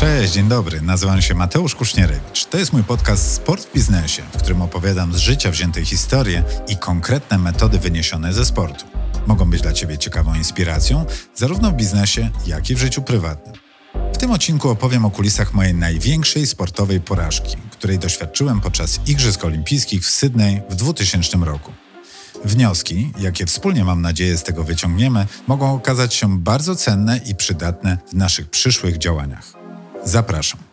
Cześć, dzień dobry. Nazywam się Mateusz Kusznierewicz. To jest mój podcast Sport w biznesie, w którym opowiadam z życia wzięte historie i konkretne metody wyniesione ze sportu. Mogą być dla Ciebie ciekawą inspiracją, zarówno w biznesie, jak i w życiu prywatnym. W tym odcinku opowiem o kulisach mojej największej sportowej porażki, której doświadczyłem podczas Igrzysk Olimpijskich w Sydney w 2000 roku. Wnioski, jakie wspólnie mam nadzieję z tego wyciągniemy, mogą okazać się bardzo cenne i przydatne w naszych przyszłych działaniach. Zapraszam.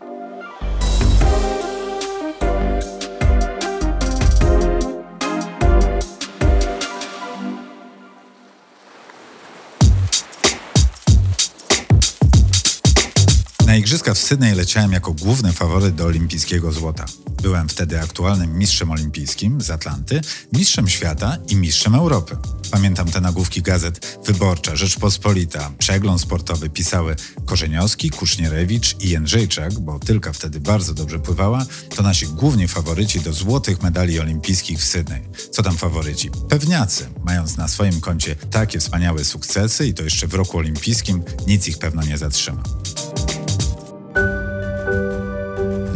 Igrzyska w Sydney leciałem jako główny faworyt do olimpijskiego złota. Byłem wtedy aktualnym mistrzem olimpijskim z Atlanty, mistrzem świata i mistrzem Europy. Pamiętam te nagłówki gazet Wyborcza, Rzeczpospolita, Przegląd Sportowy pisały Korzeniowski, Kusznierewicz i Jędrzejczak, bo Tylka wtedy bardzo dobrze pływała, to nasi główni faworyci do złotych medali olimpijskich w Sydney. Co tam faworyci? Pewniacy, mając na swoim koncie takie wspaniałe sukcesy i to jeszcze w roku olimpijskim, nic ich pewno nie zatrzyma.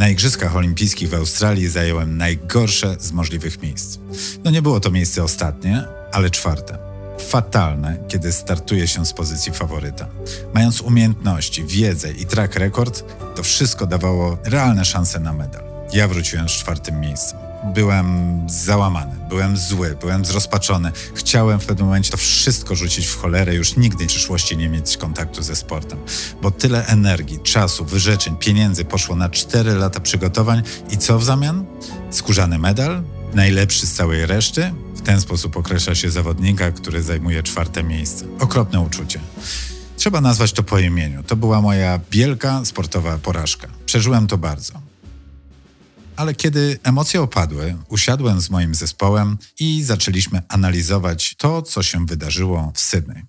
Na Igrzyskach Olimpijskich w Australii zająłem najgorsze z możliwych miejsc. No nie było to miejsce ostatnie, ale czwarte. Fatalne, kiedy startuje się z pozycji faworyta. Mając umiejętności, wiedzę i track record, to wszystko dawało realne szanse na medal. Ja wróciłem z czwartym miejscem. Byłem załamany, byłem zły, byłem zrozpaczony. Chciałem w pewnym momencie to wszystko rzucić w cholerę, już nigdy w przyszłości nie mieć kontaktu ze sportem. Bo tyle energii, czasu, wyrzeczeń, pieniędzy poszło na 4 lata przygotowań i co w zamian? Skórzany medal? Najlepszy z całej reszty? W ten sposób określa się zawodnika, który zajmuje czwarte miejsce. Okropne uczucie. Trzeba nazwać to po imieniu. To była moja wielka sportowa porażka. Przeżyłem to bardzo. Ale kiedy emocje opadły, usiadłem z moim zespołem i zaczęliśmy analizować to, co się wydarzyło w Sydney.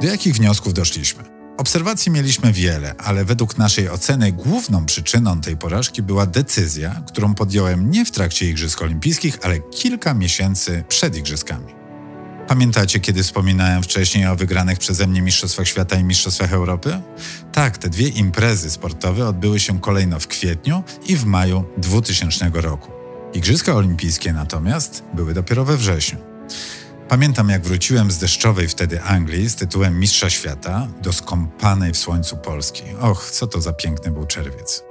Do jakich wniosków doszliśmy? Obserwacji mieliśmy wiele, ale według naszej oceny główną przyczyną tej porażki była decyzja, którą podjąłem nie w trakcie Igrzysk Olimpijskich, ale kilka miesięcy przed Igrzyskami. Pamiętacie, kiedy wspominałem wcześniej o wygranych przeze mnie Mistrzostwach Świata i Mistrzostwach Europy? Tak, te dwie imprezy sportowe odbyły się kolejno w kwietniu i w maju 2000 roku. Igrzyska Olimpijskie natomiast były dopiero we wrześniu. Pamiętam, jak wróciłem z deszczowej wtedy Anglii z tytułem Mistrza Świata do skąpanej w słońcu Polski. Och, co to za piękny był czerwiec.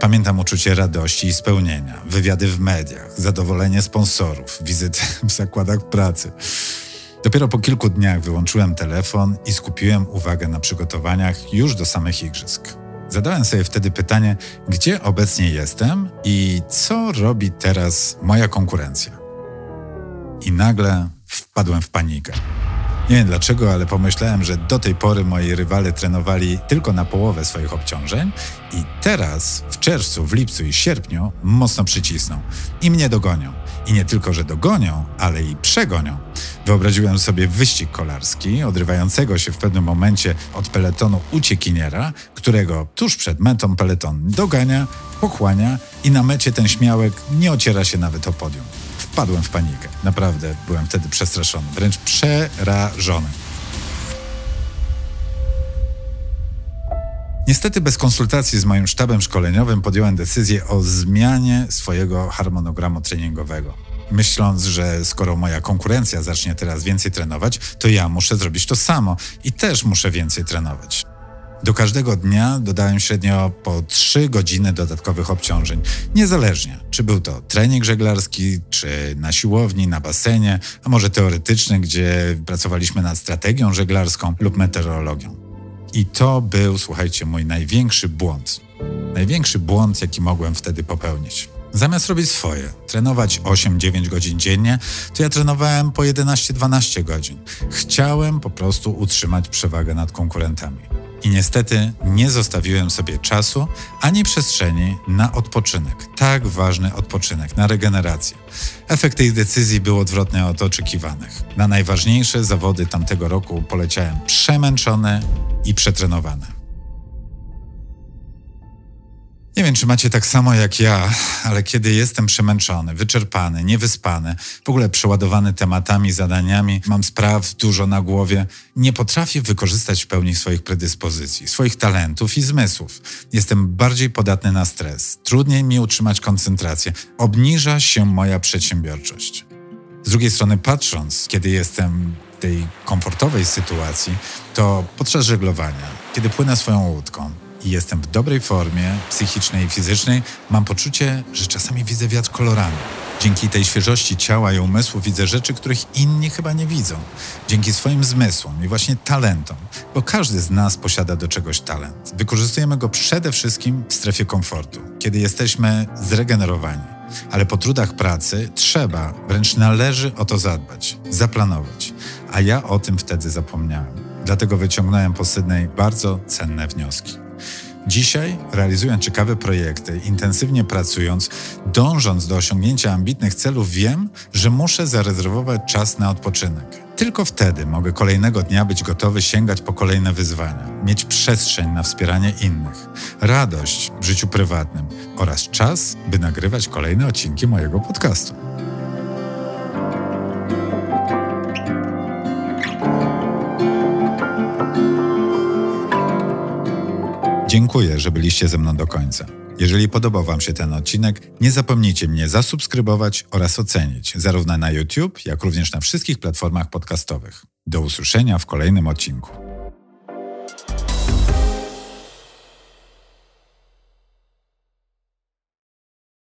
Pamiętam uczucie radości i spełnienia, wywiady w mediach, zadowolenie sponsorów, wizyty w zakładach pracy. Dopiero po kilku dniach wyłączyłem telefon i skupiłem uwagę na przygotowaniach już do samych igrzysk. Zadałem sobie wtedy pytanie, gdzie obecnie jestem i co robi teraz moja konkurencja. I nagle wpadłem w panikę. Nie wiem dlaczego, ale pomyślałem, że do tej pory moi rywale trenowali tylko na połowę swoich obciążeń i teraz, w czerwcu, w lipcu i sierpniu, mocno przycisną i mnie dogonią. I nie tylko, że dogonią, ale i przegonią. Wyobraziłem sobie wyścig kolarski, odrywającego się w pewnym momencie od peletonu uciekiniera, którego tuż przed metą peleton dogania, pochłania i na mecie ten śmiałek nie ociera się nawet o podium. Wpadłem w panikę. Naprawdę byłem wtedy przestraszony, wręcz przerażony. Niestety bez konsultacji z moim sztabem szkoleniowym podjąłem decyzję o zmianie swojego harmonogramu treningowego. Myśląc, że skoro moja konkurencja zacznie teraz więcej trenować, to ja muszę zrobić to samo i też muszę więcej trenować. Do każdego dnia dodałem średnio po 3 godziny dodatkowych obciążeń, niezależnie czy był to trening żeglarski, czy na siłowni, na basenie, a może teoretyczny, gdzie pracowaliśmy nad strategią żeglarską lub meteorologią. I to był, słuchajcie, mój największy błąd. Największy błąd, jaki mogłem wtedy popełnić. Zamiast robić swoje, trenować 8-9 godzin dziennie, to ja trenowałem po 11-12 godzin. Chciałem po prostu utrzymać przewagę nad konkurentami. I niestety nie zostawiłem sobie czasu ani przestrzeni na odpoczynek. Tak ważny odpoczynek, na regenerację. Efekt tej decyzji był odwrotny od oczekiwanych. Na najważniejsze zawody tamtego roku poleciałem przemęczony i przetrenowany. Nie wiem, czy macie tak samo jak ja, ale kiedy jestem przemęczony, wyczerpany, niewyspany, w ogóle przeładowany tematami, zadaniami, mam spraw dużo na głowie, nie potrafię wykorzystać w pełni swoich predyspozycji, swoich talentów i zmysłów. Jestem bardziej podatny na stres, trudniej mi utrzymać koncentrację, obniża się moja przedsiębiorczość. Z drugiej strony, patrząc, kiedy jestem w tej komfortowej sytuacji, to podczas żeglowania, kiedy płynę swoją łódką, i jestem w dobrej formie psychicznej i fizycznej, mam poczucie, że czasami widzę wiatr kolorami. Dzięki tej świeżości ciała i umysłu widzę rzeczy, których inni chyba nie widzą. Dzięki swoim zmysłom i właśnie talentom, bo każdy z nas posiada do czegoś talent. Wykorzystujemy go przede wszystkim w strefie komfortu, kiedy jesteśmy zregenerowani. Ale po trudach pracy trzeba, wręcz należy o to zadbać, zaplanować. A ja o tym wtedy zapomniałem. Dlatego wyciągnąłem po Sydney bardzo cenne wnioski. Dzisiaj, realizując ciekawe projekty, intensywnie pracując, dążąc do osiągnięcia ambitnych celów, wiem, że muszę zarezerwować czas na odpoczynek. Tylko wtedy mogę kolejnego dnia być gotowy sięgać po kolejne wyzwania, mieć przestrzeń na wspieranie innych, radość w życiu prywatnym oraz czas, by nagrywać kolejne odcinki mojego podcastu. Dziękuję, że byliście ze mną do końca. Jeżeli podobał Wam się ten odcinek, nie zapomnijcie mnie zasubskrybować oraz ocenić, zarówno na YouTube, jak również na wszystkich platformach podcastowych. Do usłyszenia w kolejnym odcinku.